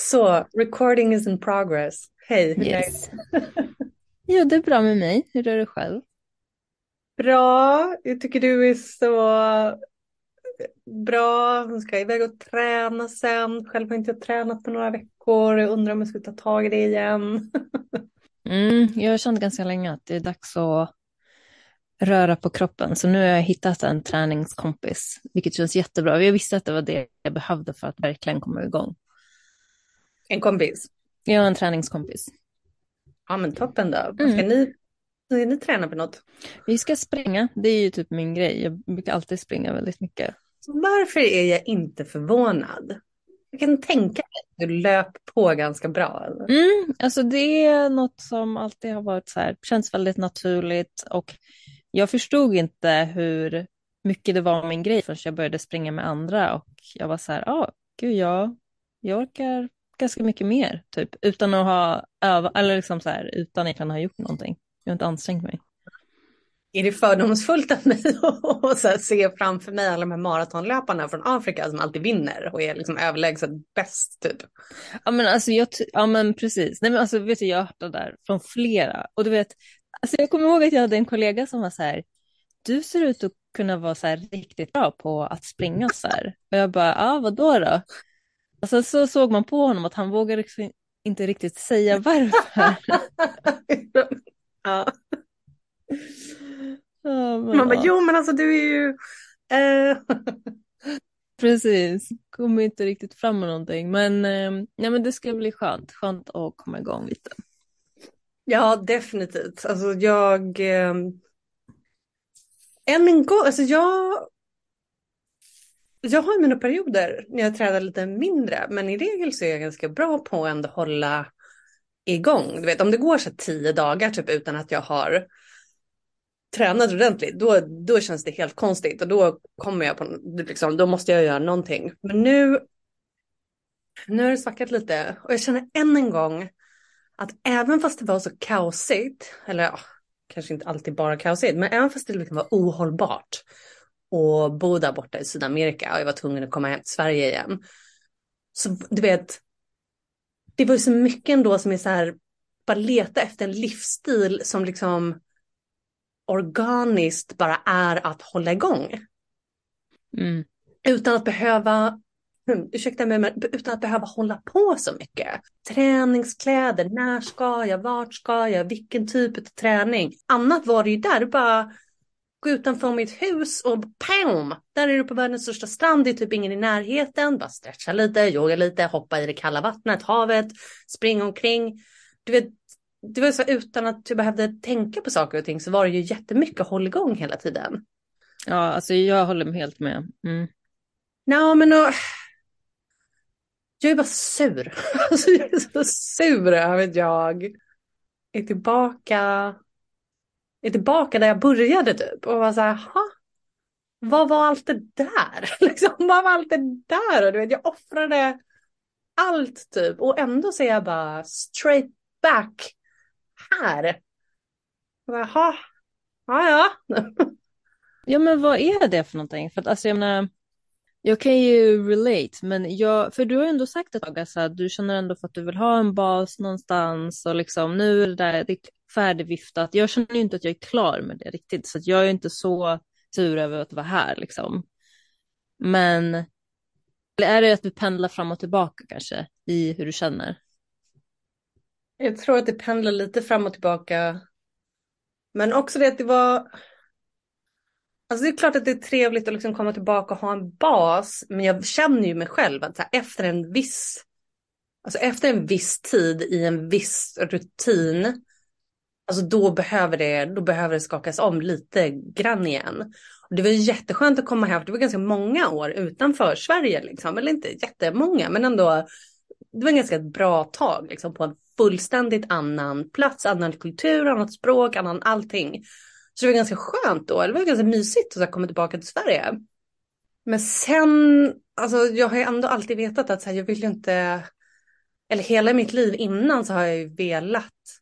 Så, recording is in progress. Hej, hur Yes. är det? Jo, det är bra med mig. Hur är det själv? Bra, jag tycker du är så bra. Hon ska iväg och träna sen. Själv har inte jag tränat på några veckor. Jag undrar om jag ska ta tag i det igen. Mm, jag har känt ganska länge att det är dags att röra på kroppen. Så nu har jag hittat en träningskompis, vilket känns jättebra. Jag visste att det var det jag behövde för att verkligen komma igång. En kompis. Har en träningskompis. Ja men toppen då. Mm. Ska ni, ska ni träna på något? Vi ska springa. Det är ju typ min grej. Jag brukar alltid springa väldigt mycket. Varför är jag inte förvånad? Jag kan tänka mig att du löp på ganska bra. Mm, alltså det är något som alltid har varit så här, känns väldigt naturligt och jag förstod inte hur mycket det var min grej förrän jag började springa med andra och jag var så här, ja, ah, gud, jag, jag orkar ganska mycket mer, typ, utan att ha övat, eller liksom så här, utan egentligen ha gjort någonting. Jag har inte ansträngt mig. Är det fördomsfullt av mig att se framför mig alla de här maratonlöparna från Afrika som alltid vinner och är liksom överlägset bäst typ? Ja men alltså jag, ja men precis, nej men alltså vet du, jag har hört det där från flera och du vet, alltså jag kommer ihåg att jag hade en kollega som var så här, du ser ut att kunna vara så här riktigt bra på att springa så här. Och jag bara, ja vadå då? Och sen så såg man på honom att han vågade liksom inte riktigt säga varför. ja. Ja, men, Man bara, ja, jo men alltså du är ju... Eh. precis, kom inte riktigt fram med någonting. Men, eh, nej, men det ska bli skönt, skönt att komma igång lite. Ja, definitivt. Alltså jag... Eh... Än en gång, alltså jag... Jag har ju mina perioder när jag tränar lite mindre, men i regel så är jag ganska bra på att ändå hålla igång. Du vet, om det går så tio dagar typ utan att jag har tränat ordentligt, då, då känns det helt konstigt och då kommer jag på, liksom, då måste jag göra någonting. Men nu, nu har det svackat lite och jag känner än en gång att även fast det var så kaosigt, eller ja, kanske inte alltid bara kaosigt, men även fast det liksom var ohållbart och bo där borta i Sydamerika och jag var tvungen att komma hem till Sverige igen. Så du vet, det var ju så mycket ändå som är så här, bara leta efter en livsstil som liksom organiskt bara är att hålla igång. Mm. Utan att behöva, ursäkta mig, men utan att behöva hålla på så mycket. Träningskläder, när ska jag, vart ska jag, vilken typ av träning. Annat var det ju där, bara gå utanför mitt hus och pam, där är du på världens största strand, det är typ ingen i närheten, bara stretcha lite, yoga lite, hoppa i det kalla vattnet, havet, springa omkring. Du vet, det var så utan att du behövde tänka på saker och ting så var det ju jättemycket håll igång hela tiden. Ja, alltså jag håller helt med. Mm. Nej, men och... jag är bara sur. Alltså, jag är så sur över att jag är tillbaka, är tillbaka där jag började typ och var så här, ha? Vad var allt det där? Liksom, vad var allt det där? Och du vet, jag offrade allt typ och ändå ser jag bara straight back här. Jaha. bara, ha? Ja, ja. Ja, men vad är det för någonting? För att alltså jag menar, jag kan ju relate, men jag, för du har ju ändå sagt ett tag alltså, att du känner ändå för att du vill ha en bas någonstans och liksom nu är det där ditt färdigviftat. Jag känner ju inte att jag är klar med det riktigt, så att jag är inte så sur över att vara här liksom. Men eller är det att du pendlar fram och tillbaka kanske i hur du känner? Jag tror att det pendlar lite fram och tillbaka. Men också det att det var... Alltså det är klart att det är trevligt att liksom komma tillbaka och ha en bas. Men jag känner ju mig själv att så här, efter en viss... Alltså efter en viss tid i en viss rutin. Alltså då behöver det, då behöver det skakas om lite grann igen. Och det var jätteskönt att komma hem för det var ganska många år utanför Sverige liksom. Eller inte jättemånga, men ändå. Det var en ganska bra tag liksom på en fullständigt annan plats, annan kultur, annat språk, annan allting. Så det var ganska skönt då, det var ganska mysigt att komma tillbaka till Sverige. Men sen, alltså jag har ju ändå alltid vetat att så här, jag vill ju inte, eller hela mitt liv innan så har jag ju velat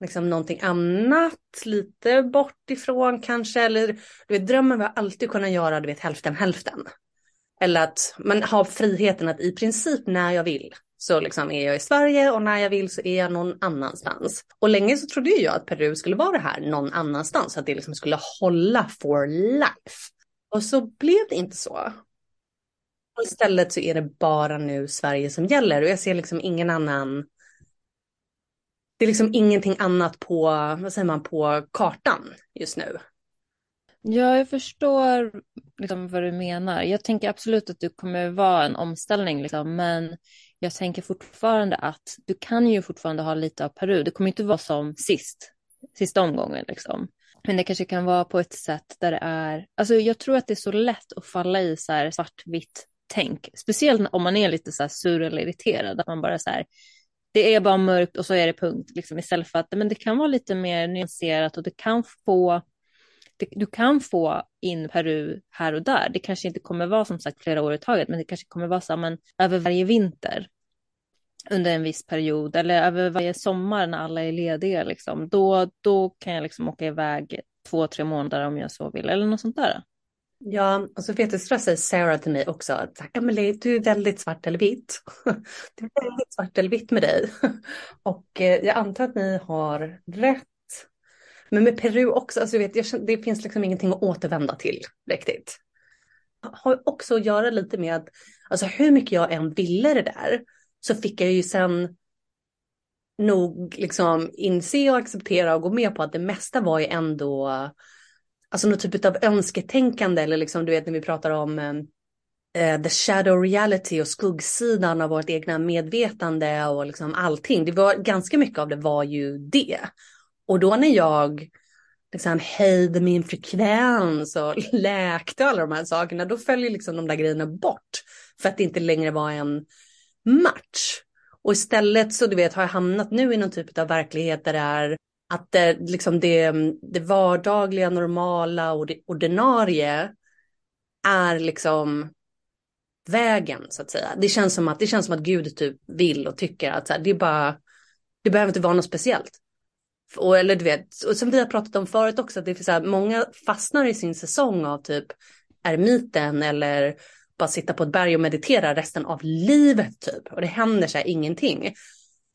liksom någonting annat, lite bort ifrån kanske, eller du vet drömmen var alltid kunna göra, du vet hälften hälften. Eller att man har friheten att i princip när jag vill så liksom är jag i Sverige och när jag vill så är jag någon annanstans. Och länge så trodde jag att Peru skulle vara det här någon annanstans, att det liksom skulle hålla for life. Och så blev det inte så. Och istället så är det bara nu Sverige som gäller och jag ser liksom ingen annan det är liksom ingenting annat på, vad säger man, på kartan just nu. Ja, jag förstår liksom vad du menar. Jag tänker absolut att det kommer vara en omställning, liksom, men jag tänker fortfarande att du kan ju fortfarande ha lite av Peru. Det kommer inte vara som sist, sista omgången. Liksom. Men det kanske kan vara på ett sätt där det är, alltså jag tror att det är så lätt att falla i så här svartvitt tänk, speciellt om man är lite så här sur eller irriterad, att man bara så här, det är bara mörkt och så är det punkt, liksom, istället för att men det kan vara lite mer nyanserat och det kan få du kan få in Peru här och där. Det kanske inte kommer vara som sagt flera år i taget, men det kanske kommer vara så men, över varje vinter under en viss period eller över varje sommar när alla är lediga. Liksom. Då, då kan jag liksom åka iväg två, tre månader om jag så vill eller något sånt där. Ja, och så vet du, så säger Sarah till mig också att Emily, du är väldigt svart eller vitt. Du är väldigt svart eller vitt med dig. Och eh, jag antar att ni har rätt. Men med Peru också, alltså vet, jag, det finns liksom ingenting att återvända till riktigt. Har också att göra lite med att, alltså hur mycket jag än ville det där, så fick jag ju sen nog liksom inse och acceptera och gå med på att det mesta var ju ändå alltså någon typ av önsketänkande eller liksom du vet när vi pratar om eh, eh, the shadow reality och skuggsidan av vårt egna medvetande och liksom allting. Det var ganska mycket av det var ju det. Och då när jag liksom höjde min frekvens och läkte alla de här sakerna, då följer liksom de där grejerna bort för att det inte längre var en match. Och istället så du vet har jag hamnat nu i någon typ av verklighet där det är att det, liksom det, det vardagliga, normala och det ordinarie är liksom vägen så att säga. Det känns som att, det känns som att Gud typ vill och tycker att så här, det är bara, det behöver inte vara något speciellt. Och, eller du vet, och som vi har pratat om förut också, att det är så här, många fastnar i sin säsong av typ ermiten. eller bara sitta på ett berg och meditera resten av livet typ. Och det händer så här ingenting.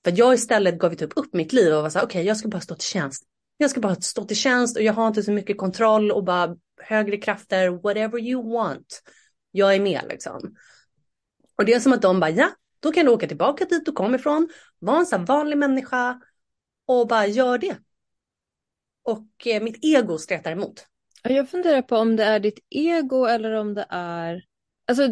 För jag istället gav typ upp mitt liv och var så här, okej, okay, jag ska bara stå till tjänst. Jag ska bara stå till tjänst och jag har inte så mycket kontroll och bara högre krafter, whatever you want. Jag är med liksom. Och det är som att de bara, ja, då kan du åka tillbaka dit du kom ifrån, vara en sån vanlig människa och bara gör det. Och eh, mitt ego stretar emot. Jag funderar på om det är ditt ego eller om det är Alltså,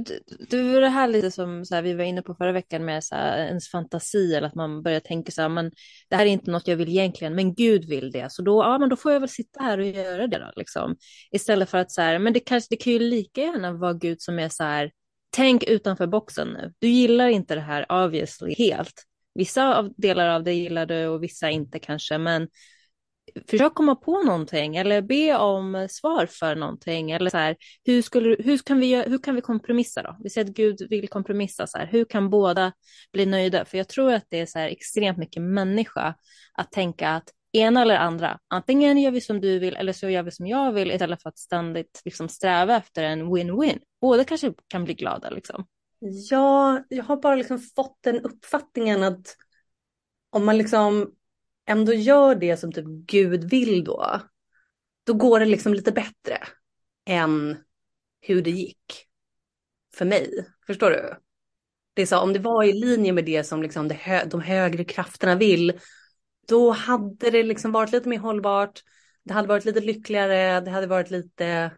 det var det här lite som så här, vi var inne på förra veckan med så här, ens fantasi eller att man börjar tänka så här, men det här är inte något jag vill egentligen, men Gud vill det, så då, ja, men då får jag väl sitta här och göra det då, liksom. Istället för att så här, men det kanske, det kan ju lika gärna vara Gud som är så här, tänk utanför boxen nu. Du gillar inte det här obviously helt. Vissa av, delar av det gillar du och vissa inte kanske, men försök komma på någonting eller be om svar för någonting. Eller så här, hur, skulle, hur, kan vi, hur kan vi kompromissa då? Vi säger att Gud vill kompromissa. Så här, hur kan båda bli nöjda? För jag tror att det är så här extremt mycket människa att tänka att ena eller andra, antingen gör vi som du vill eller så gör vi som jag vill istället för att ständigt liksom sträva efter en win-win. Båda kanske kan bli glada liksom. Ja, jag har bara liksom fått den uppfattningen att om man liksom ändå gör det som typ Gud vill då, då går det liksom lite bättre än hur det gick för mig. Förstår du? Det är så, om det var i linje med det som liksom det hö de högre krafterna vill, då hade det liksom varit lite mer hållbart. Det hade varit lite lyckligare, det hade varit lite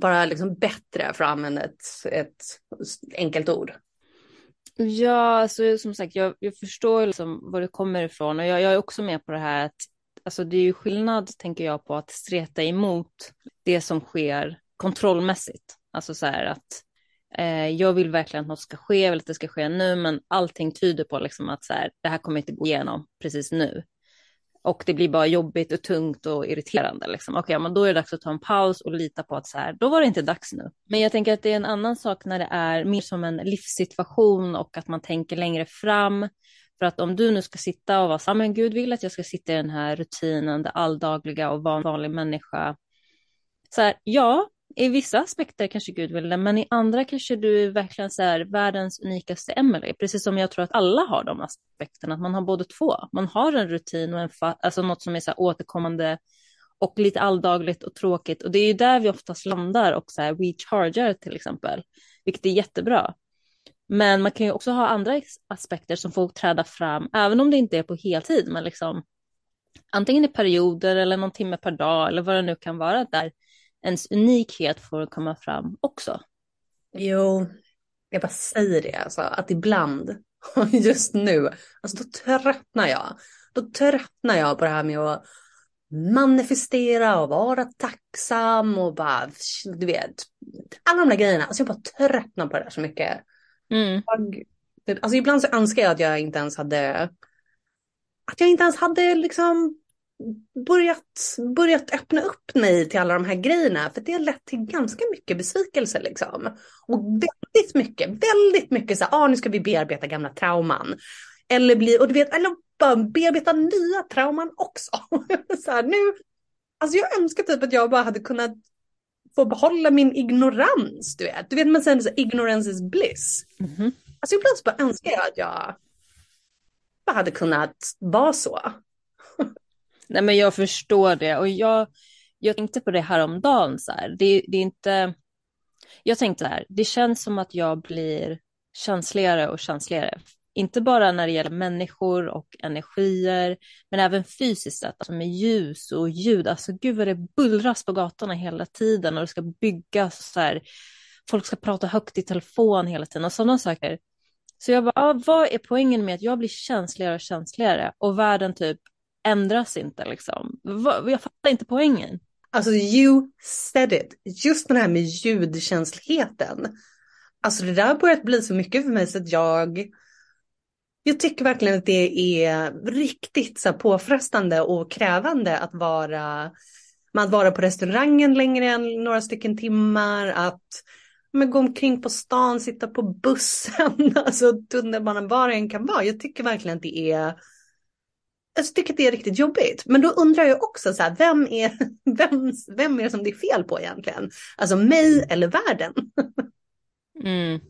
bara liksom bättre för att använda ett, ett enkelt ord. Ja, så som sagt, jag, jag förstår liksom var det kommer ifrån och jag, jag, är också med på det här att alltså, det är ju skillnad, tänker jag, på att streta emot det som sker kontrollmässigt. Alltså så här att eh, jag vill verkligen att något ska ske, jag vill att det ska ske nu, men allting tyder på liksom att så här, det här kommer inte gå igenom precis nu. Och det blir bara jobbigt och tungt och irriterande. Liksom. Okej, men då är det dags att ta en paus och lita på att så här, då var det inte dags nu. Men jag tänker att det är en annan sak när det är mer som en livssituation och att man tänker längre fram. För att om du nu ska sitta och vara så ah, men Gud vill att jag ska sitta i den här rutinen, det alldagliga och vara en vanlig människa. Så här, ja, i vissa aspekter kanske Gud vill det, men i andra kanske du är verkligen så här världens unikaste Emily. Precis som jag tror att alla har de aspekterna, att man har både två. Man har en rutin och en alltså något som är så här återkommande och lite alldagligt och tråkigt. Och det är ju där vi oftast landar och så här rechargar till exempel, vilket är jättebra. Men man kan ju också ha andra aspekter som får träda fram, även om det inte är på heltid, men liksom antingen i perioder eller någon timme per dag eller vad det nu kan vara där ens unikhet får komma fram också. Jo, jag bara säger det alltså, att ibland, just nu, alltså då tröttnar jag. Då tröttnar jag på det här med att manifestera och vara tacksam och bara, du vet, alla de där grejerna. Alltså jag bara tröttnar på det där så mycket. Mm. Jag, alltså ibland så önskar jag att jag inte ens hade, att jag inte ens hade liksom börjat, börjat öppna upp mig till alla de här grejerna. För det har lett till ganska mycket besvikelse liksom. Och väldigt mycket, väldigt mycket så här, ah, nu ska vi bearbeta gamla trauman. Eller bli, och du vet, eller bara bearbeta nya trauman också. så här, nu, alltså jag önskar typ att jag bara hade kunnat få behålla min ignorans, du vet. Du vet man säger så ignorance is bliss. Mm -hmm. Alltså ibland så bara önskar jag att jag bara hade kunnat vara så. Nej men jag förstår det och jag, jag tänkte på det här om dagen så här. Det, det är inte, jag tänkte här, det känns som att jag blir känsligare och känsligare. Inte bara när det gäller människor och energier, men även fysiskt sett, alltså med ljus och ljud. Alltså gud vad det bullras på gatorna hela tiden och det ska byggas så här. Folk ska prata högt i telefon hela tiden och sådana saker. Så jag bara, ah, vad är poängen med att jag blir känsligare och känsligare och världen typ ändras inte liksom. Jag fattar inte poängen. Alltså you said it. Just det här med ljudkänsligheten. Alltså det där har börjat bli så mycket för mig så att jag jag tycker verkligen att det är riktigt så påfrestande och krävande att vara, att vara på restaurangen längre än några stycken timmar, att men, gå omkring på stan, sitta på bussen, alltså tunnelbanan, var det än kan vara. Jag tycker verkligen att det är Alltså, jag tycker att det är riktigt jobbigt. Men då undrar jag också så här, vem är, vem, vem är det som det är fel på egentligen? Alltså mig eller världen? Mm.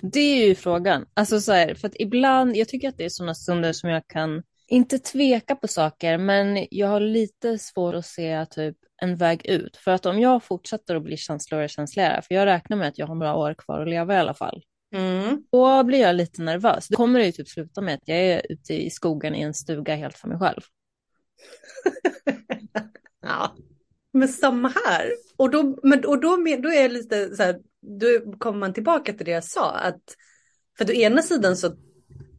Det är ju frågan. Alltså så här, för att ibland, jag tycker att det är sådana stunder som jag kan, inte tveka på saker, men jag har lite svårt att se typ en väg ut. För att om jag fortsätter att bli känsligare och känsligare, för jag räknar med att jag har några år kvar att leva i alla fall, Mm. Då blir jag lite nervös. Då kommer det ju typ sluta med att jag är ute i skogen i en stuga helt för mig själv. ja, men samma här. Och då, men, och då, då är lite så här, då kommer man tillbaka till det jag sa. Att, för å ena sidan så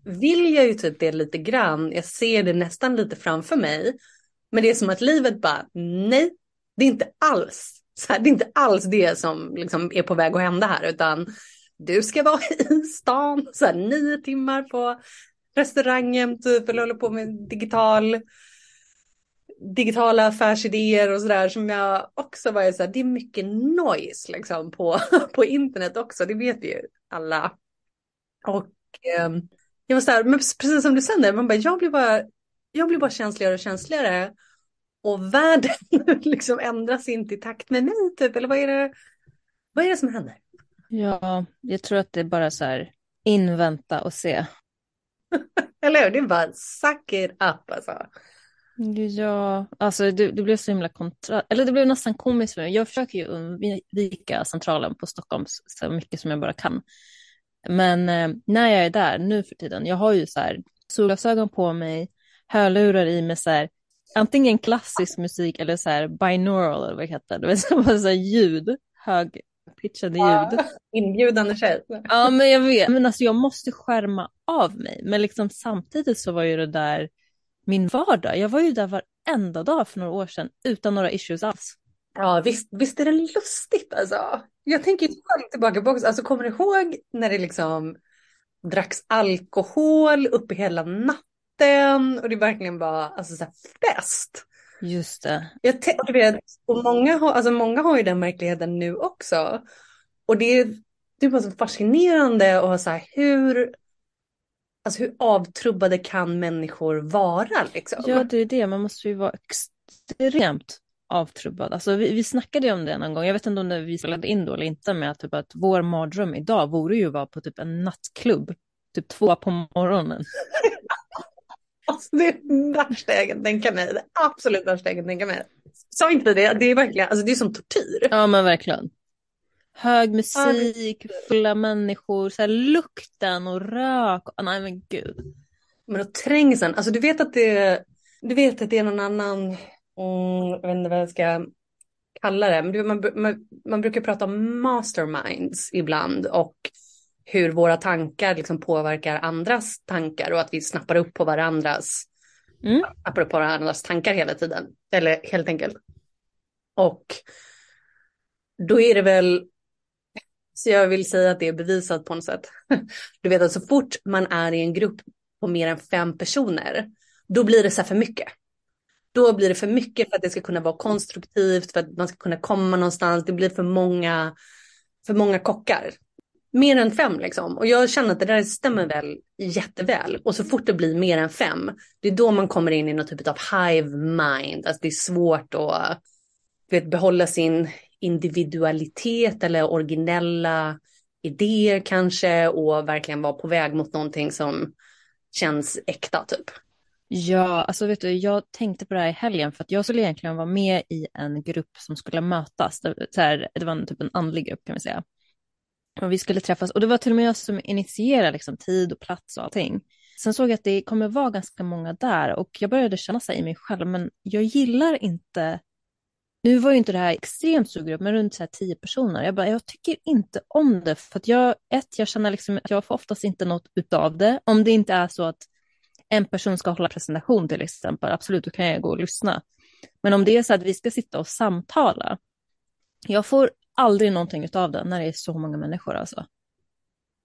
vill jag ju typ det lite grann. Jag ser det nästan lite framför mig. Men det är som att livet bara, nej, det är inte alls. Så här, det är inte alls det som liksom är på väg att hända här. Utan du ska vara i stan så här, nio timmar på restaurangen typ eller håller på med digital digitala affärsidéer och sådär som jag också var så här, det är mycket noise liksom på, på internet också, det vet vi ju alla. Och eh, jag var så här, men precis som du säger, man bara, jag blir bara, jag blir bara känsligare och känsligare och världen liksom ändras inte i takt med mig typ, eller vad är det, vad är det som händer? Ja, jag tror att det är bara så här invänta och se. Eller hur? Det är bara suck it up alltså. Ja, alltså det, det blev så himla kontra... Eller det blev nästan komiskt för mig. Jag försöker ju undvika centralen på Stockholm så mycket som jag bara kan. Men eh, när jag är där nu för tiden, jag har ju så här solglasögon på mig, hörlurar i mig så här, antingen klassisk musik eller så här binaural eller vad det heter, det vill säga så här ljud, hög pitchade ljud. inbjudande tjej. Ja, men jag vet. Men alltså jag måste skärma av mig. Men liksom samtidigt så var ju det där min vardag. Jag var ju där varenda dag för några år sedan utan några issues alls. Ja, visst, visst är det lustigt alltså. Jag tänker tillbaka på också, alltså kommer du ihåg när det liksom dracks alkohol uppe hela natten och det verkligen var alltså så fest. Just det. Jag vet, och många, har, alltså många har ju den verkligheten nu också. Och det är, det är bara så fascinerande ha så här, hur, alltså hur avtrubbade kan människor vara liksom? Ja, det är det. Man måste ju vara extremt avtrubbad. Alltså vi, vi snackade ju om det någon gång, jag vet inte om det vi spelade in då eller inte, med att, typ, att vår mardröm idag vore ju att vara på typ en nattklubb, typ två på morgonen. Alltså det är det värsta jag kan tänka mig. Det absolut värsta jag kan tänka mig. Sa inte det? Det är verkligen, alltså det är som tortyr. Ja men verkligen. Hög musik, fulla människor, så här, lukten och rök. Nej men gud. Men och trängseln, alltså du vet att det, du vet att det är någon annan, mm, jag vet inte vad jag ska kalla det, men man, man, man brukar prata om masterminds ibland och hur våra tankar liksom påverkar andras tankar och att vi snappar upp på varandras, mm. snappar upp på varandras tankar hela tiden. Eller helt enkelt. Och då är det väl, så jag vill säga att det är bevisat på något sätt. Du vet att så fort man är i en grupp på mer än fem personer, då blir det så här för mycket. Då blir det för mycket för att det ska kunna vara konstruktivt, för att man ska kunna komma någonstans. Det blir för många, för många kockar mer än fem liksom. Och jag känner att det där stämmer väl jätteväl. Och så fort det blir mer än fem, det är då man kommer in i någon typ av hive mind. Alltså det är svårt att vet, behålla sin individualitet eller originella idéer kanske och verkligen vara på väg mot någonting som känns äkta typ. Ja, alltså vet du, jag tänkte på det här i helgen för att jag skulle egentligen vara med i en grupp som skulle mötas. Det, så här, det var en, typ en andlig grupp kan vi säga. Och vi skulle träffas och det var till och med jag som initierade liksom, tid och plats och allting. Sen såg jag att det kommer vara ganska många där och jag började känna sig i mig själv, men jag gillar inte nu var ju inte det här extremt stor grupp, men runt så här tio personer. Jag bara, jag tycker inte om det, för att jag, ett, jag känner liksom att jag får oftast inte något utav det. Om det inte är så att en person ska hålla presentation till exempel, absolut, då kan jag gå och lyssna. Men om det är så att vi ska sitta och samtala, jag får aldrig någonting av det när det är så många människor alltså.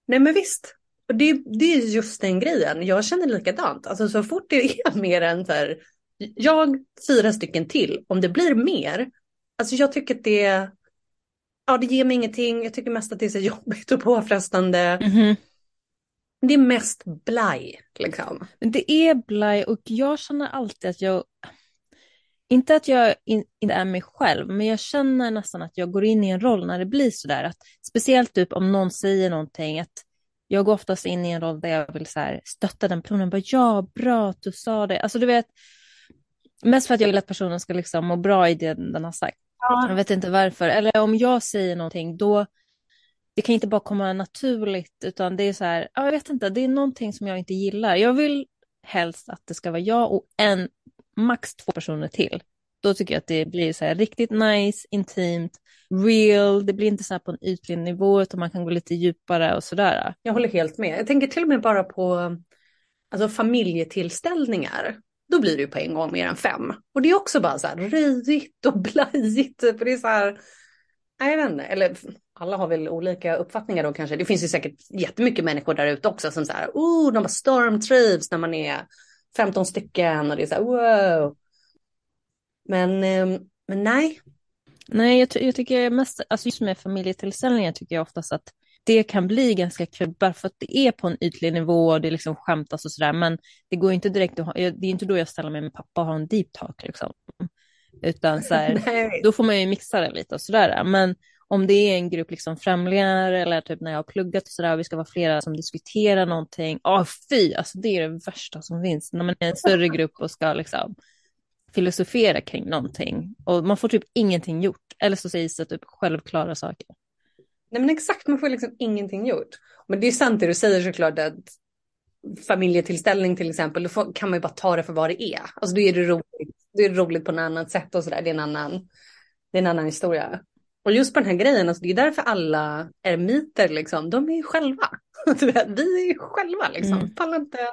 Nej men visst. Och det, det är just den grejen. Jag känner likadant. Alltså så fort det är mer än så här, jag, fyra stycken till, om det blir mer, alltså jag tycker att det, ja det ger mig ingenting. Jag tycker mest att det är så jobbigt och påfrestande. Mm -hmm. Det är mest blaj liksom. Det är blaj och jag känner alltid att jag, inte att jag in, inte är mig själv, men jag känner nästan att jag går in i en roll när det blir sådär. Att, speciellt typ om någon säger någonting, att jag går oftast in i en roll där jag vill så här, stötta den personen. Bara, ja, bra att du sa det. Alltså du vet, mest för att jag vill att personen ska liksom må bra i det den har sagt. Ja. Jag vet inte varför. Eller om jag säger någonting, då det kan inte bara komma naturligt, utan det är så här, jag vet inte, det är någonting som jag inte gillar. Jag vill helst att det ska vara jag och en max två personer till. Då tycker jag att det blir så här riktigt nice, intimt, real. Det blir inte så här på en ytlig nivå utan man kan gå lite djupare och sådär. Jag håller helt med. Jag tänker till och med bara på alltså, familjetillställningar. Då blir det ju på en gång mer än fem. Och det är också bara så här röjigt och blajigt. För det är så här, jag vet inte, eller alla har väl olika uppfattningar då kanske. Det finns ju säkert jättemycket människor där ute också som så här, oh, de bara stormtrivs när man är 15 stycken och det är så här wow. Men, ehm, men nej. Nej, jag, jag tycker mest, alltså just med familjetillställningar tycker jag oftast att det kan bli ganska kul bara för att det är på en ytlig nivå och det liksom skämtas och sådär. Men det går inte direkt att ha, det är inte då jag ställer mig med pappa och har en deep talk liksom. Utan så här, då får man ju mixa det lite och sådär. Men om det är en grupp liksom främlingar eller typ när jag har pluggat och sådär och vi ska vara flera som diskuterar någonting. Ja, oh, fy, alltså det är det värsta som finns när man är en större grupp och ska liksom filosofera kring någonting och man får typ ingenting gjort. Eller så sägs det typ självklara saker. Nej men exakt, man får liksom ingenting gjort. Men det är sant det du säger såklart att familjetillställning till exempel, då kan man ju bara ta det för vad det är. Alltså då är det roligt, då är roligt på något annat sätt och sådär. Det är en annan, det är en annan historia. Och just på den här grejen, alltså det är därför alla eremiter liksom, de är ju själva. vi är ju själva liksom. Mm. Pallar, inte,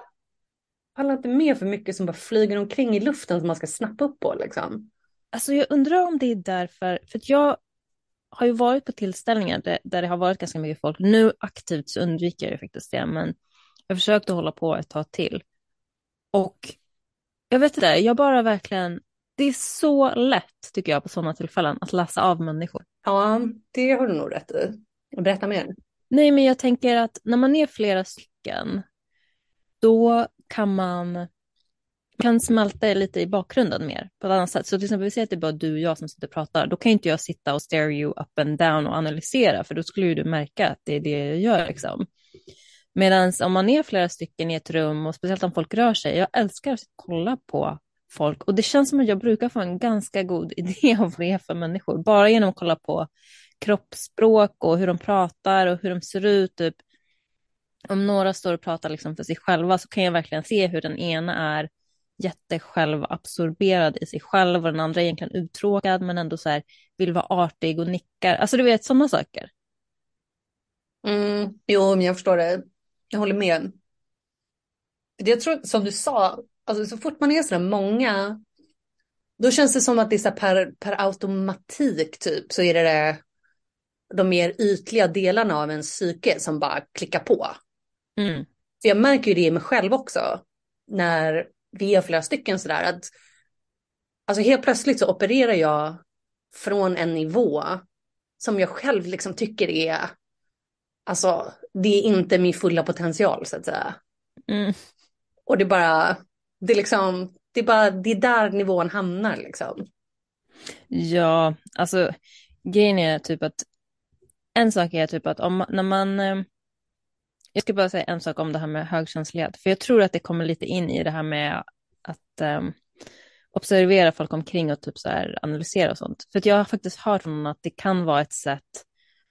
pallar inte med för mycket som bara flyger omkring i luften som man ska snappa upp på liksom. Alltså jag undrar om det är därför, för att jag har ju varit på tillställningar där, där det har varit ganska mycket folk. Nu aktivt så undviker jag faktiskt det, men jag försökte hålla på ett tag till. Och jag vet inte, jag bara verkligen det är så lätt, tycker jag, på sådana tillfällen att läsa av människor. Ja, det har du nog rätt i. Berätta mer. Nej, men jag tänker att när man är flera stycken, då kan man kan smälta lite i bakgrunden mer på ett annat sätt. Så till exempel vi säger att det är bara du och jag som sitter och pratar, då kan inte jag sitta och stare you up and down och analysera, för då skulle ju du märka att det är det jag gör. Liksom. Medan om man är flera stycken i ett rum och speciellt om folk rör sig, jag älskar att kolla på folk och det känns som att jag brukar få en ganska god idé av vad det är för människor, bara genom att kolla på kroppsspråk och hur de pratar och hur de ser ut. Typ. Om några står och pratar liksom för sig själva så kan jag verkligen se hur den ena är jättesjälvabsorberad i sig själv och den andra är egentligen uttråkad men ändå så här vill vara artig och nickar. Alltså du vet sådana saker. Mm, jo, men jag förstår det. Jag håller med. Jag tror som du sa, alltså så fort man är så många, då känns det som att det är så per, per automatik typ så är det, det de mer ytliga delarna av en psyke som bara klickar på. Mm. För jag märker ju det i mig själv också när vi är flera stycken sådär att alltså helt plötsligt så opererar jag från en nivå som jag själv liksom tycker är alltså det är inte min fulla potential så att säga. Mm. Och det bara, det är liksom, det är bara, det är där nivån hamnar liksom. Ja, alltså grejen är typ att en sak är typ att om när man, eh, jag ska bara säga en sak om det här med högkänslighet, för jag tror att det kommer lite in i det här med att um, observera folk omkring och typ så här analysera och sånt. För jag har faktiskt hört från någon att det kan vara ett sätt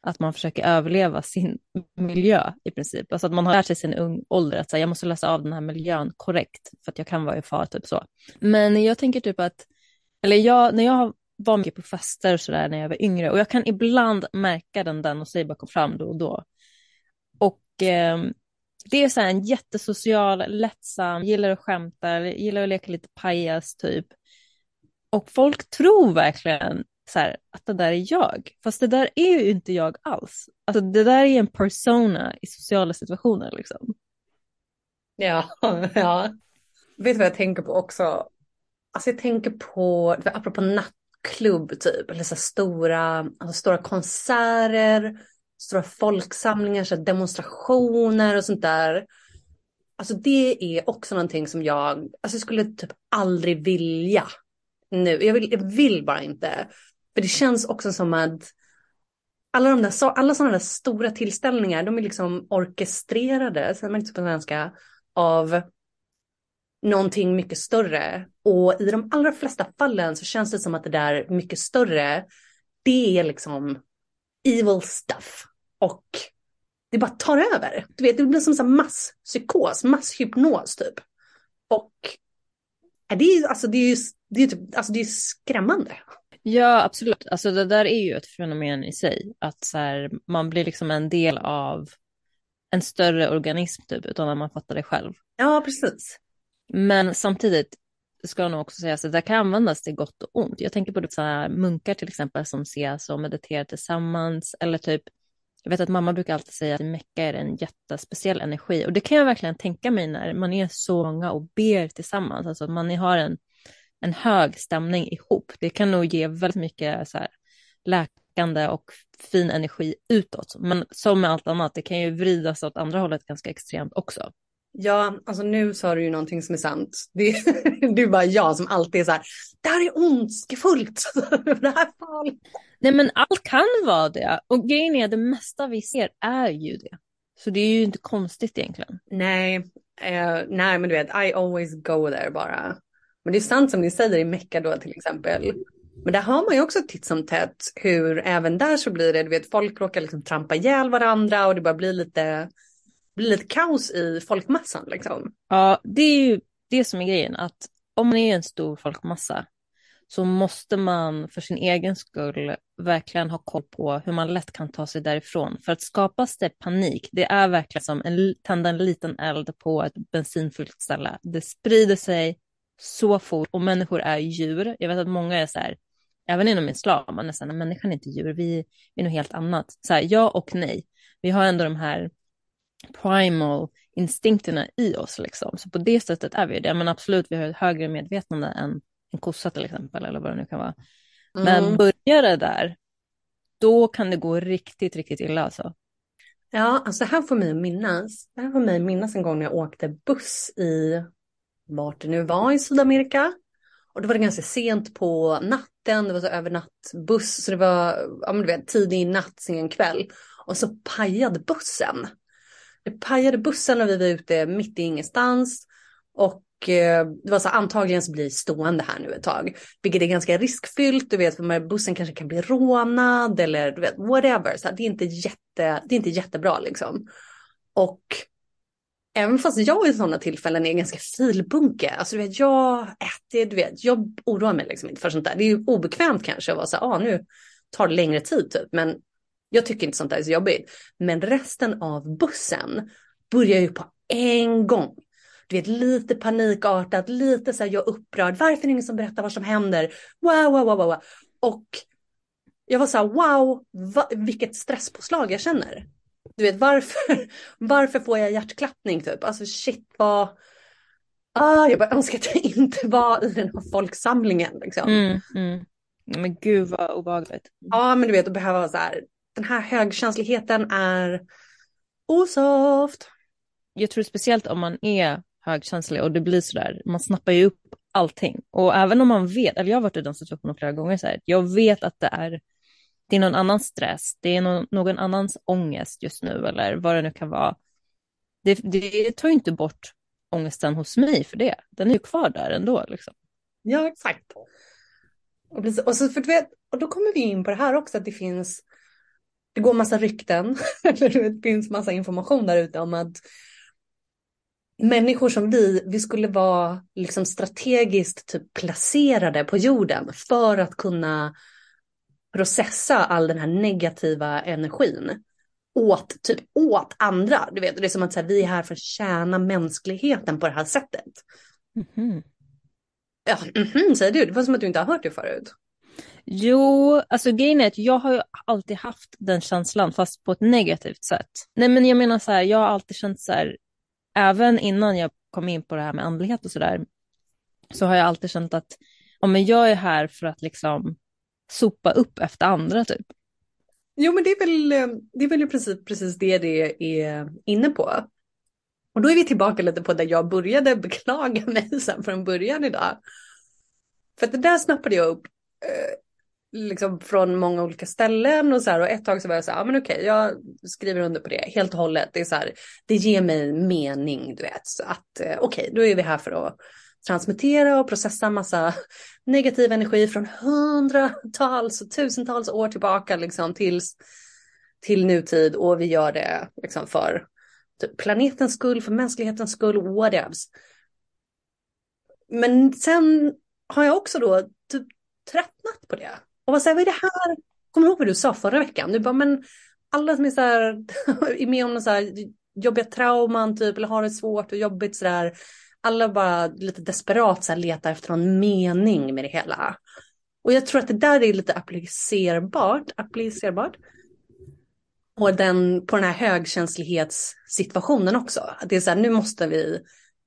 att man försöker överleva sin miljö i princip. Alltså att man har lärt sig sin ung ålder att säga jag måste läsa av den här miljön korrekt för att jag kan vara i fara, typ så. Men jag tänker typ att, eller jag, när jag var mycket på fester och sådär när jag var yngre och jag kan ibland märka den där och säger bakom fram då och då. Och eh, det är så här en jättesocial, lättsam, gillar att skämta, gillar att leka lite pajas typ. Och folk tror verkligen så här, att det där är jag. Fast det där är ju inte jag alls. Alltså det där är en persona i sociala situationer liksom. Ja, ja. Vet du vad jag tänker på också? Alltså jag tänker på, apropå nattklubb typ, eller så stora, alltså stora konserter, stora folksamlingar, så demonstrationer och sånt där. Alltså det är också någonting som jag, alltså jag skulle typ aldrig vilja nu. Jag vill, jag vill bara inte. För det känns också som att alla, de där, alla sådana där stora tillställningar, de är liksom orkestrerade, säger man inte på svenska, av någonting mycket större. Och i de allra flesta fallen så känns det som att det där mycket större, det är liksom evil stuff. Och det bara tar över. Du vet, det blir som en masspsykos, masshypnos typ. Och det är, alltså, det är, det är, typ, alltså, det är skrämmande. Ja, absolut. Alltså det där är ju ett fenomen i sig. Att så här, man blir liksom en del av en större organism typ, utan att man fattar det själv. Ja, precis. Men samtidigt ska jag nog också säga att det kan användas till gott och ont. Jag tänker på det, så här, munkar till exempel som ses och mediterar tillsammans. Eller typ, jag vet att mamma brukar alltid säga att i Mecka är det en jättespeciell energi. Och det kan jag verkligen tänka mig när man är så många och ber tillsammans. Alltså att man har en en hög stämning ihop. Det kan nog ge väldigt mycket så här, läkande och fin energi utåt. Men som med allt annat, det kan ju vridas åt andra hållet ganska extremt också. Ja, alltså nu sa du ju någonting som är sant. Det, det är bara jag som alltid är så här, det här är ondskefullt, det här är farligt. Nej men allt kan vara det. Och grejen är att det mesta vi ser är ju det. Så det är ju inte konstigt egentligen. Nej, eh, nej men du vet, I always go there bara. Men det är sant som ni säger i Mecka då till exempel. Men där har man ju också titt som tätt hur även där så blir det, du vet folk råkar liksom trampa ihjäl varandra och det bara blir lite, blir lite kaos i folkmassan liksom. Ja, det är ju det som är grejen, att om man är en stor folkmassa så måste man för sin egen skull verkligen ha koll på hur man lätt kan ta sig därifrån. För att skapas det panik, det är verkligen som en, tända en liten eld på ett bensinfyllt ställe. Det sprider sig, så fort och människor är djur. Jag vet att många är så här, även inom islam, man är så här, människan är inte djur, vi är något helt annat. Så här, ja och nej. Vi har ändå de här primal instinkterna i oss liksom. Så på det sättet är vi det. Men absolut, vi har ett högre medvetande än en kossa till exempel, eller vad det nu kan vara. Men mm. börjar det där, då kan det gå riktigt, riktigt illa alltså. Ja, alltså det här får mig att minnas. Det här får mig att minnas en gång när jag åkte buss i vart det nu var i Sydamerika. Och då var det ganska sent på natten, det var så övernattbuss, så det var ja, men du vet, tidig natt, sen kväll. Och så pajade bussen. Det pajade bussen och vi var ute mitt i ingenstans. Och eh, det var så antagligen så blir stående här nu ett tag. Vilket är ganska riskfyllt, du vet, för bussen kanske kan bli rånad eller du vet, whatever. Så det, är inte jätte, det är inte jättebra liksom. Och Även fast jag i sådana tillfällen är ganska filbunke. Alltså du vet, jag äter, du vet, jag oroar mig liksom inte för sånt där. Det är ju obekvämt kanske att vara så här, ah, nu tar det längre tid typ. Men jag tycker inte sånt där är så jobbigt. Men resten av bussen börjar ju på en gång. Du vet, lite panikartat, lite så här, jag är upprörd. Varför är det ingen som berättar vad som händer? Wow, wow, wow, wow. Och jag var så här, wow, va, vilket stresspåslag jag känner. Du vet varför, varför får jag hjärtklappning typ? Alltså shit vad, ah, jag bara önskar att jag inte var i den här folksamlingen liksom. Mm, mm. Men gud vad obehagligt. Ja men du vet att behöva så här, den här högkänsligheten är osoft. Jag tror speciellt om man är högkänslig och det blir så där, man snappar ju upp allting. Och även om man vet, eller jag har varit i den situationen flera gånger så här, jag vet att det är det är någon annans stress, det är någon, någon annans ångest just nu eller vad det nu kan vara. Det, det tar ju inte bort ångesten hos mig för det. Den är ju kvar där ändå. Liksom. Ja, exakt. Och, precis, och, så för du vet, och då kommer vi in på det här också, att det finns, det går massa rykten, eller det finns massa information där ute om att människor som vi, vi skulle vara liksom strategiskt typ placerade på jorden för att kunna processa all den här negativa energin åt, typ, åt andra. Du vet, det är som att så här, vi är här för att tjäna mänskligheten på det här sättet. Mm -hmm. Ja, mm -hmm, säger du. Det var som att du inte har hört det förut. Jo, alltså grejen är att jag har ju alltid haft den känslan fast på ett negativt sätt. Nej men jag menar så här, jag har alltid känt så här, även innan jag kom in på det här med andlighet och så där, så har jag alltid känt att ja, men jag är här för att liksom sopa upp efter andra typ. Jo men det är väl, eh, det är väl precis, precis det det är inne på. Och då är vi tillbaka lite på där jag började beklaga mig sen från början idag. För att det där snappade jag upp eh, liksom från många olika ställen och så här och ett tag så var jag så här, ja men okej, jag skriver under på det helt och hållet. Det är så här, det ger mig mening, du vet, så att eh, okej, då är vi här för att transmutera och processa massa negativ energi från hundratals och tusentals år tillbaka liksom tills, till nutid och vi gör det liksom för typ planetens skull, för mänsklighetens skull, whatevs. Men sen har jag också då typ tröttnat på det. Och vad säger vad är det här? Kommer du ihåg vad du sa förra veckan? Du bara, men alla som är så här, är med om så här jobbiga trauman typ, eller har det svårt och jobbigt så där alla bara lite desperat så här, letar efter någon mening med det hela. Och jag tror att det där är lite applicerbart, applicerbart på den, på den här högkänslighetssituationen också. Att det är så här, nu måste vi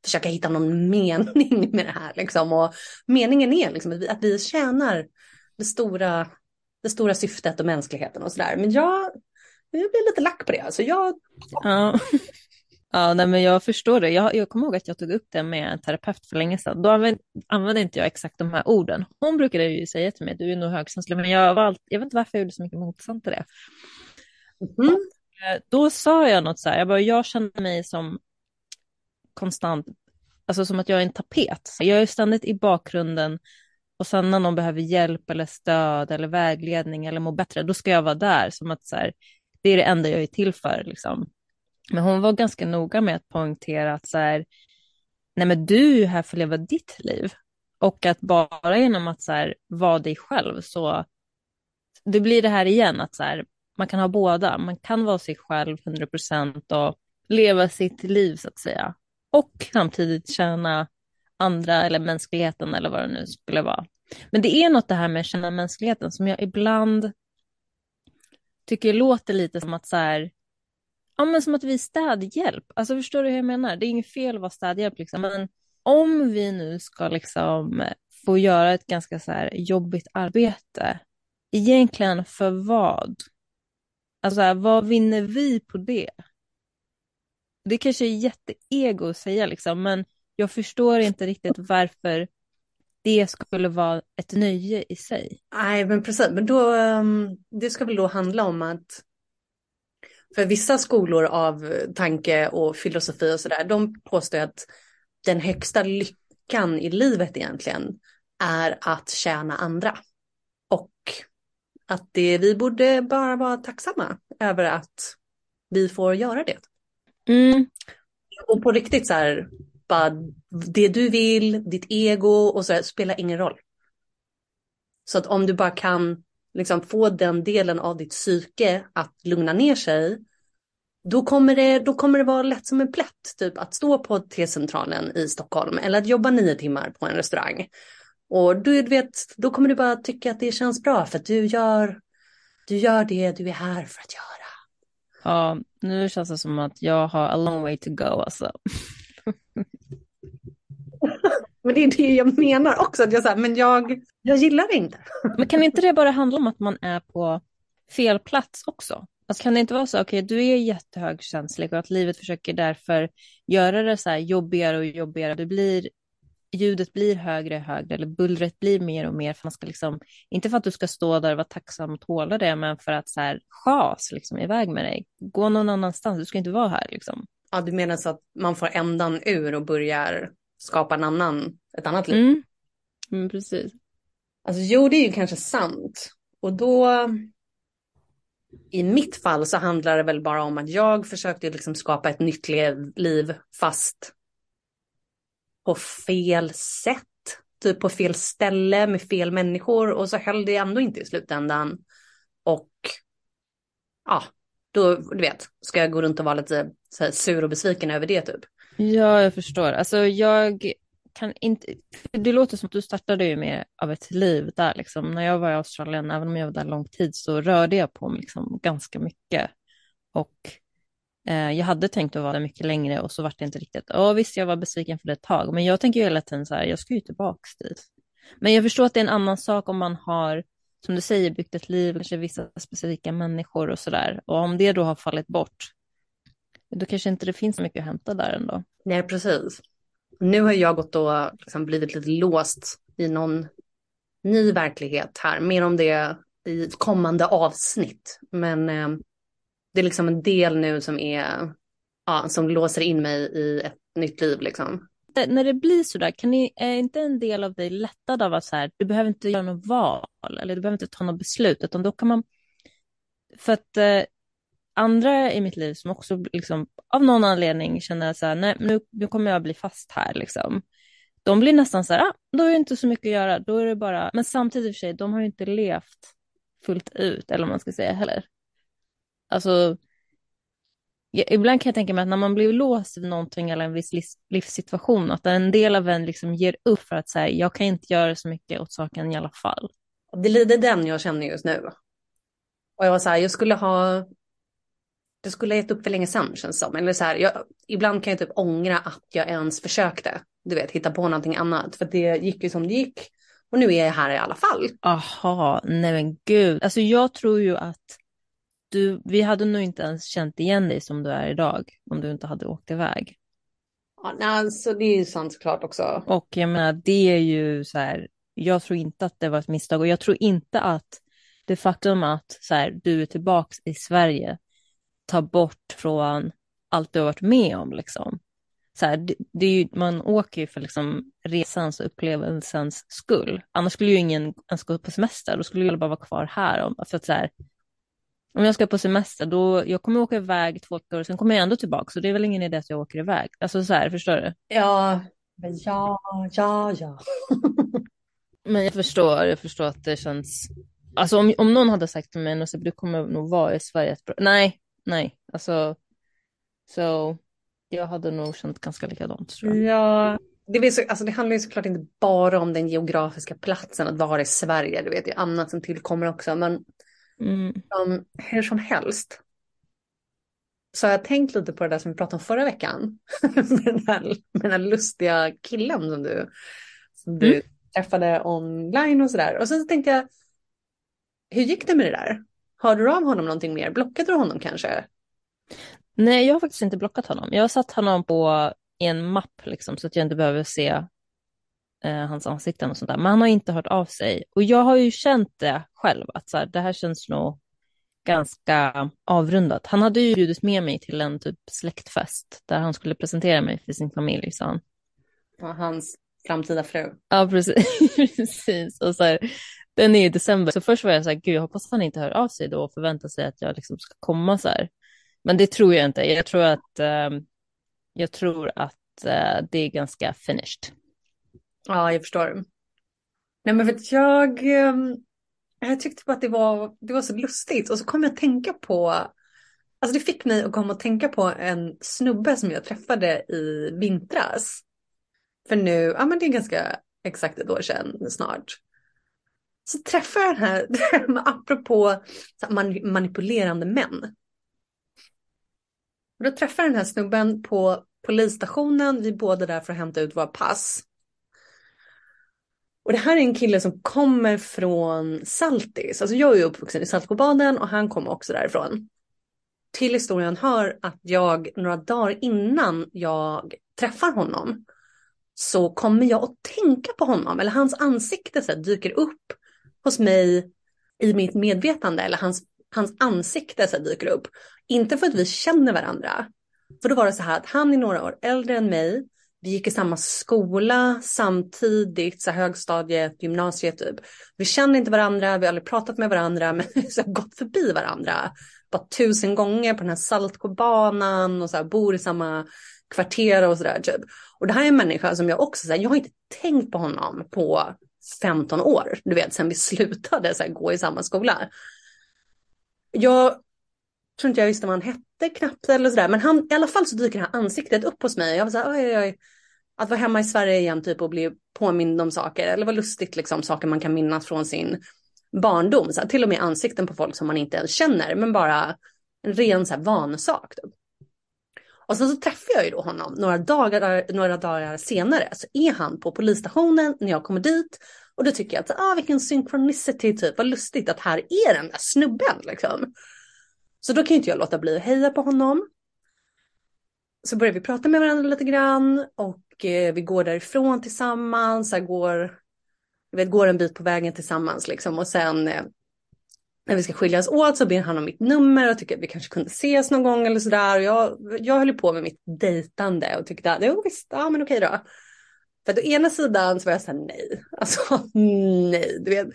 försöka hitta någon mening med det här. Liksom. Och meningen är liksom att, vi, att vi tjänar det stora, det stora syftet och mänskligheten och sådär. Men jag, jag blir lite lack på det. Alltså jag... Ja. Ja, nej, men jag förstår det. Jag, jag kommer ihåg att jag tog upp det med en terapeut för länge sedan. Då använde, använde inte jag exakt de här orden. Hon brukade ju säga till mig, du är nog högkänslig, men jag, var allt, jag vet inte varför jag gjorde så mycket motstånd till det. Mm. Då sa jag något så här, jag, bara, jag känner mig som konstant, alltså som att jag är en tapet. Jag är ständigt i bakgrunden och sen när någon behöver hjälp eller stöd eller vägledning eller må bättre, då ska jag vara där som att så här, det är det enda jag är till för. Liksom. Men hon var ganska noga med att poängtera att så här, nej men du är ju här för att leva ditt liv. Och att bara genom att så här, vara dig själv så, det blir det här igen att så här, man kan ha båda. Man kan vara sig själv 100% och leva sitt liv så att säga. Och samtidigt tjäna andra eller mänskligheten eller vad det nu skulle vara. Men det är något det här med att känna mänskligheten som jag ibland tycker låter lite som att så här, ja, men som att vi är städhjälp. Alltså förstår du hur jag menar? Det är inget fel att vara städhjälp, liksom. men om vi nu ska liksom få göra ett ganska så här jobbigt arbete, egentligen för vad? Alltså vad vinner vi på det? Det kanske är jätteego att säga liksom, men jag förstår inte riktigt varför det skulle vara ett nöje i sig. Nej, men precis. Men då, ehm, det ska väl då handla om att för vissa skolor av tanke och filosofi och sådär, de påstår att den högsta lyckan i livet egentligen är att tjäna andra. Och att det, vi borde bara vara tacksamma över att vi får göra det. Mm. Och på riktigt så här, bara det du vill, ditt ego och så här, spelar ingen roll. Så att om du bara kan liksom få den delen av ditt psyke att lugna ner sig, då kommer det, då kommer det vara lätt som en plätt, typ att stå på T-centralen i Stockholm eller att jobba nio timmar på en restaurang. Och du vet, då kommer du bara tycka att det känns bra för att du gör, du gör det du är här för att göra. Ja, nu känns det som att jag har a long way to go alltså. men det är det jag menar också, att jag, så här, men jag, jag gillar det inte. men kan inte det bara handla om att man är på fel plats också? Alltså kan det inte vara så, okej, okay, du är jättehögkänslig och att livet försöker därför göra det så här jobbigare och jobbigare. Det blir, ljudet blir högre och högre eller bullret blir mer och mer. För man ska liksom, inte för att du ska stå där och vara tacksam och tåla det, men för att så här chas liksom iväg med dig. Gå någon annanstans, du ska inte vara här liksom. Ja, du menar så att man får ändan ur och börjar skapa en annan, ett annat liv? Mm. Mm, precis. Alltså jo, det är ju kanske sant. Och då, i mitt fall så handlar det väl bara om att jag försökte liksom skapa ett nytt liv fast på fel sätt. Typ på fel ställe med fel människor och så höll det ändå inte i slutändan. Och ja, då, du vet, ska jag gå runt och vara lite sur och besviken över det typ. Ja, jag förstår. Alltså jag kan inte, det låter som att du startade ju mer av ett liv där liksom. När jag var i Australien, även om jag var där lång tid, så rörde jag på mig liksom ganska mycket. Och eh, jag hade tänkt att vara där mycket längre och så var det inte riktigt. Ja, visst, jag var besviken för det ett tag, men jag tänker ju hela tiden så här, jag ska ju tillbaks dit. Men jag förstår att det är en annan sak om man har, som du säger, byggt ett liv, kanske vissa specifika människor och så där. Och om det då har fallit bort, då kanske inte det finns så mycket att hämta där ändå. Nej, precis. Nu har jag gått och liksom blivit lite låst i någon ny verklighet här. Mer om det i kommande avsnitt. Men eh, det är liksom en del nu som är, ja, som låser in mig i ett nytt liv liksom. När det blir så där, kan ni, är inte en del av dig lättad av att så här, du behöver inte göra något val eller du behöver inte ta något beslut, utan då kan man, för att eh, andra i mitt liv som också liksom, av någon anledning känner så här, nej, nu, nu kommer jag bli fast här liksom. De blir nästan så här, ah, då är det inte så mycket att göra, då är det bara, men samtidigt för sig, de har ju inte levt fullt ut, eller vad man ska säga heller. Alltså, ja, ibland kan jag tänka mig att när man blir låst vid någonting eller en viss livssituation, att en del av en liksom ger upp för att säga, jag kan inte göra så mycket åt saken i alla fall. Det är den jag känner just nu. Och jag var så här, jag skulle ha det skulle ha gett upp för länge sedan känns som. Eller så här, jag, ibland kan jag typ ångra att jag ens försökte. Du vet, hitta på någonting annat. För det gick ju som det gick. Och nu är jag här i alla fall. Aha, nej men gud. Alltså jag tror ju att du, vi hade nog inte ens känt igen dig som du är idag. Om du inte hade åkt iväg. Ja, nej, alltså det är ju sant såklart också. Och jag menar, det är ju så här. Jag tror inte att det var ett misstag. Och jag tror inte att det faktum att så här, du är tillbaka i Sverige ta bort från allt du har varit med om. Liksom. Så här, det, det ju, man åker ju för liksom resans och upplevelsens skull. Annars skulle ju ingen ens gå på semester, då skulle jag bara vara kvar här. För att så här, om jag ska på semester, då jag kommer åka iväg två veckor, sen kommer jag ändå tillbaka, så det är väl ingen idé att jag åker iväg. Alltså så här, förstår du? Ja, ja, ja, ja. men jag förstår, jag förstår att det känns, alltså om, om någon hade sagt till mig, du kommer nog vara i Sverige ett bra, nej, nej, alltså så jag hade nog känt ganska likadant tror jag. Ja, det, så, alltså, det handlar ju såklart inte bara om den geografiska platsen, att vara i Sverige, du vet, det är annat som tillkommer också, men mm. um, hur som helst så har jag tänkt lite på det där som vi pratade om förra veckan, med, den här, med den här lustiga killen som du, som du mm. träffade online och sådär. Och sen så tänkte jag, hur gick det med det där? Hörde du av honom någonting mer? Blockade du honom kanske? Nej, jag har faktiskt inte blockat honom. Jag har satt honom på en mapp liksom, så att jag inte behöver se eh, hans ansikten och sånt där. Men han har inte hört av sig. Och jag har ju känt det själv, att så här, det här känns nog ganska avrundat. Han hade ju bjudit med mig till en typ släktfest där han skulle presentera mig för sin familj, sa han. Och hans framtida fru. Ja, precis. precis. Och så här, den är i december, så först var jag så här, gud, jag hoppas han inte hör av sig då och förväntar sig att jag liksom ska komma så här. Men det tror jag inte. Jag tror att, eh, jag tror att eh, det är ganska finished. Ja, jag förstår. Nej, men vet jag, ehm, jag tyckte bara att det var, det var så lustigt och så kom jag att tänka på, alltså det fick mig att komma att tänka på en snubbe som jag träffade i vintras. För nu, ja men det är ganska exakt ett år sedan snart. Så träffade jag den här, apropå manipulerande män. Och då träffade jag den här snubben på polisstationen, vi är båda där för att hämta ut våra pass. Och det här är en kille som kommer från Saltis. Alltså jag är uppvuxen i Saltsjöbaden och han kommer också därifrån. Till historien hör att jag några dagar innan jag träffar honom så kommer jag att tänka på honom eller hans ansikte så här, dyker upp hos mig i mitt medvetande eller hans, hans ansikte så här, dyker upp. Inte för att vi känner varandra. För då var det så här att han är några år äldre än mig vi gick i samma skola samtidigt, så högstadiet, gymnasiet typ. Vi känner inte varandra, vi har aldrig pratat med varandra, men vi har gått förbi varandra bara tusen gånger på den här Saltsjöbanan och så här, bor i samma kvarter och sådär typ. Och det här är en människa som jag också, så här, jag har inte tänkt på honom på 15 år, du vet, sen vi slutade så här, gå i samma skola. Jag tror inte jag visste vad han hette knappt eller sådär. Men han, i alla fall så dyker det här ansiktet upp hos mig. Jag var såhär, oj, oj, oj. Att vara hemma i Sverige igen typ och bli påmind om saker. Eller vad lustigt liksom, saker man kan minnas från sin barndom. Så här, till och med ansikten på folk som man inte ens känner. Men bara en ren så här, vansak. Typ. Och sen så träffar jag ju då honom några dagar, några dagar senare. Så är han på polisstationen när jag kommer dit. Och då tycker jag att, ah, vilken synchronicity typ. Vad lustigt att här är den där snubben liksom. Så då kan inte jag låta bli att heja på honom. Så börjar vi prata med varandra lite grann och eh, vi går därifrån tillsammans, här går, vet, går en bit på vägen tillsammans liksom och sen eh, när vi ska skiljas åt så ber han om mitt nummer och tycker att vi kanske kunde ses någon gång eller sådär. Och jag, jag höll på med mitt dejtande och tyckte att jo visst, ja men okej då. För att å ena sidan så var jag såhär nej, alltså nej, du vet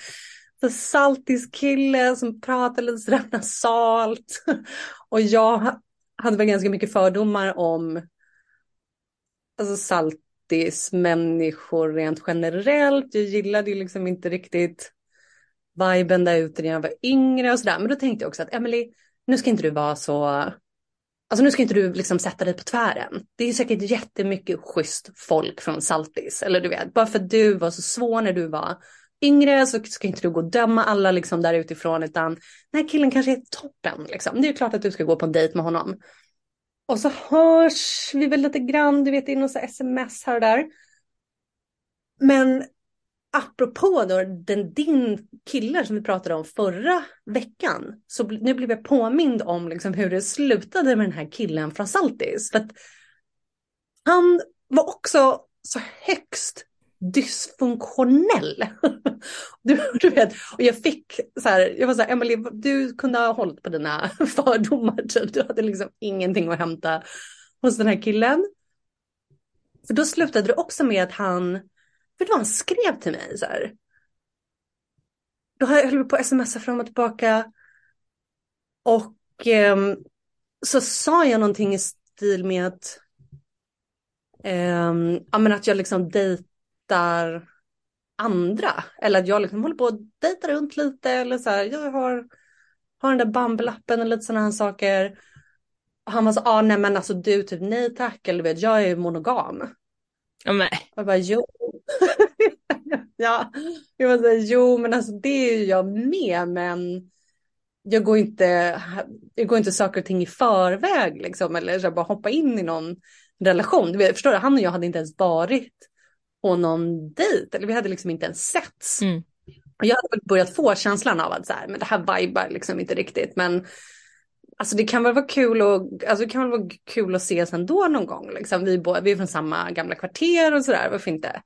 Saltisk kille som pratar lite sådär nasalt. Och jag hade väl ganska mycket fördomar om alltså saltis människor rent generellt. Jag gillade ju liksom inte riktigt viben där ute när jag var yngre och sådär. Men då tänkte jag också att Emily, nu ska inte du vara så, alltså nu ska inte du liksom sätta dig på tvären. Det är säkert jättemycket schysst folk från Saltis, eller du vet, bara för att du var så svår när du var yngre så ska inte du gå och döma alla liksom där utifrån utan den här killen kanske är toppen. Liksom. Det är klart att du ska gå på en dejt med honom. Och så hörs vi väl lite grann, du vet, in och så sms här och där. Men apropå då den, din kille som vi pratade om förra veckan, så nu blev jag påmind om liksom hur det slutade med den här killen från Saltis. För att han var också så högst dysfunktionell. Du, du, vet, och jag fick så här, jag var så här, Emily, du kunde ha hållit på dina fördomar, du hade liksom ingenting att hämta hos den här killen. För då slutade det också med att han, vet du vad han skrev till mig så här? Då höll vi på att smsa fram och tillbaka. Och eh, så sa jag någonting i stil med att, eh, ja men att jag liksom dejt dejtar andra. Eller att jag liksom håller på att dejta runt lite eller så här, jag har, har den där Bumble-appen och lite sådana här saker. Och han var så, ah, nej men alltså du typ nej tack, eller vet jag är monogam. Ja, nej. Och jag bara, jo. ja, jag så här, jo men alltså det är ju jag med men jag går inte, jag går inte saker och ting i förväg liksom eller så bara hoppa in i någon relation. Vet, förstår du, han och jag hade inte ens varit på någon dejt. Eller vi hade liksom inte ens setts. Mm. Och jag hade börjat få känslan av att så här, men det här vibar liksom inte riktigt. Men Alltså det kan väl vara kul och, alltså det kan väl vara kul att ses ändå någon gång. Liksom. Vi, båda, vi är från samma gamla kvarter och sådär, varför inte?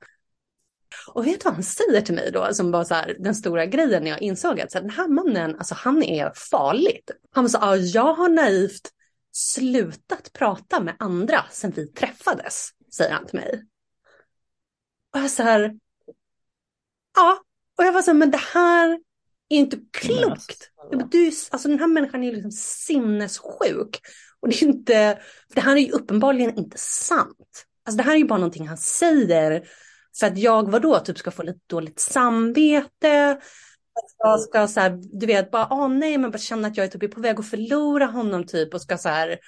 Och vet du vad han säger till mig då, som var så här, den stora grejen när jag insåg att så här, den här mannen, alltså han är farlig. Han sa, ja, jag har naivt slutat prata med andra sen vi träffades, säger han till mig. Och jag så här, ja, och jag var så här, men det här är inte klokt. Du, alltså den här människan är liksom sinnessjuk. Och det är inte, det här är ju uppenbarligen inte sant. Alltså det här är ju bara någonting han säger för att jag var då typ ska få lite dåligt samvete. Jag ska så här, du vet, bara, åh nej, men bara känna att jag är typ på väg att förlora honom typ och ska så här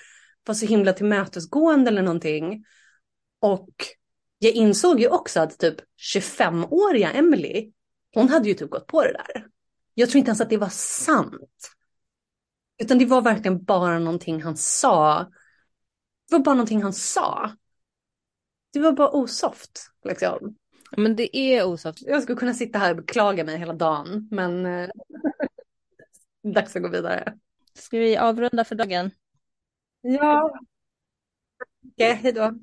vara så himla tillmötesgående eller någonting. Och jag insåg ju också att typ 25-åriga Emily, hon hade ju typ gått på det där. Jag tror inte ens att det var sant. Utan det var verkligen bara någonting han sa. Det var bara någonting han sa. Det var bara osoft. Liksom. Men det är osoft. Jag skulle kunna sitta här och beklaga mig hela dagen. Men eh, dags att gå vidare. Ska vi avrunda för dagen? Ja. Okej, okay, hej då.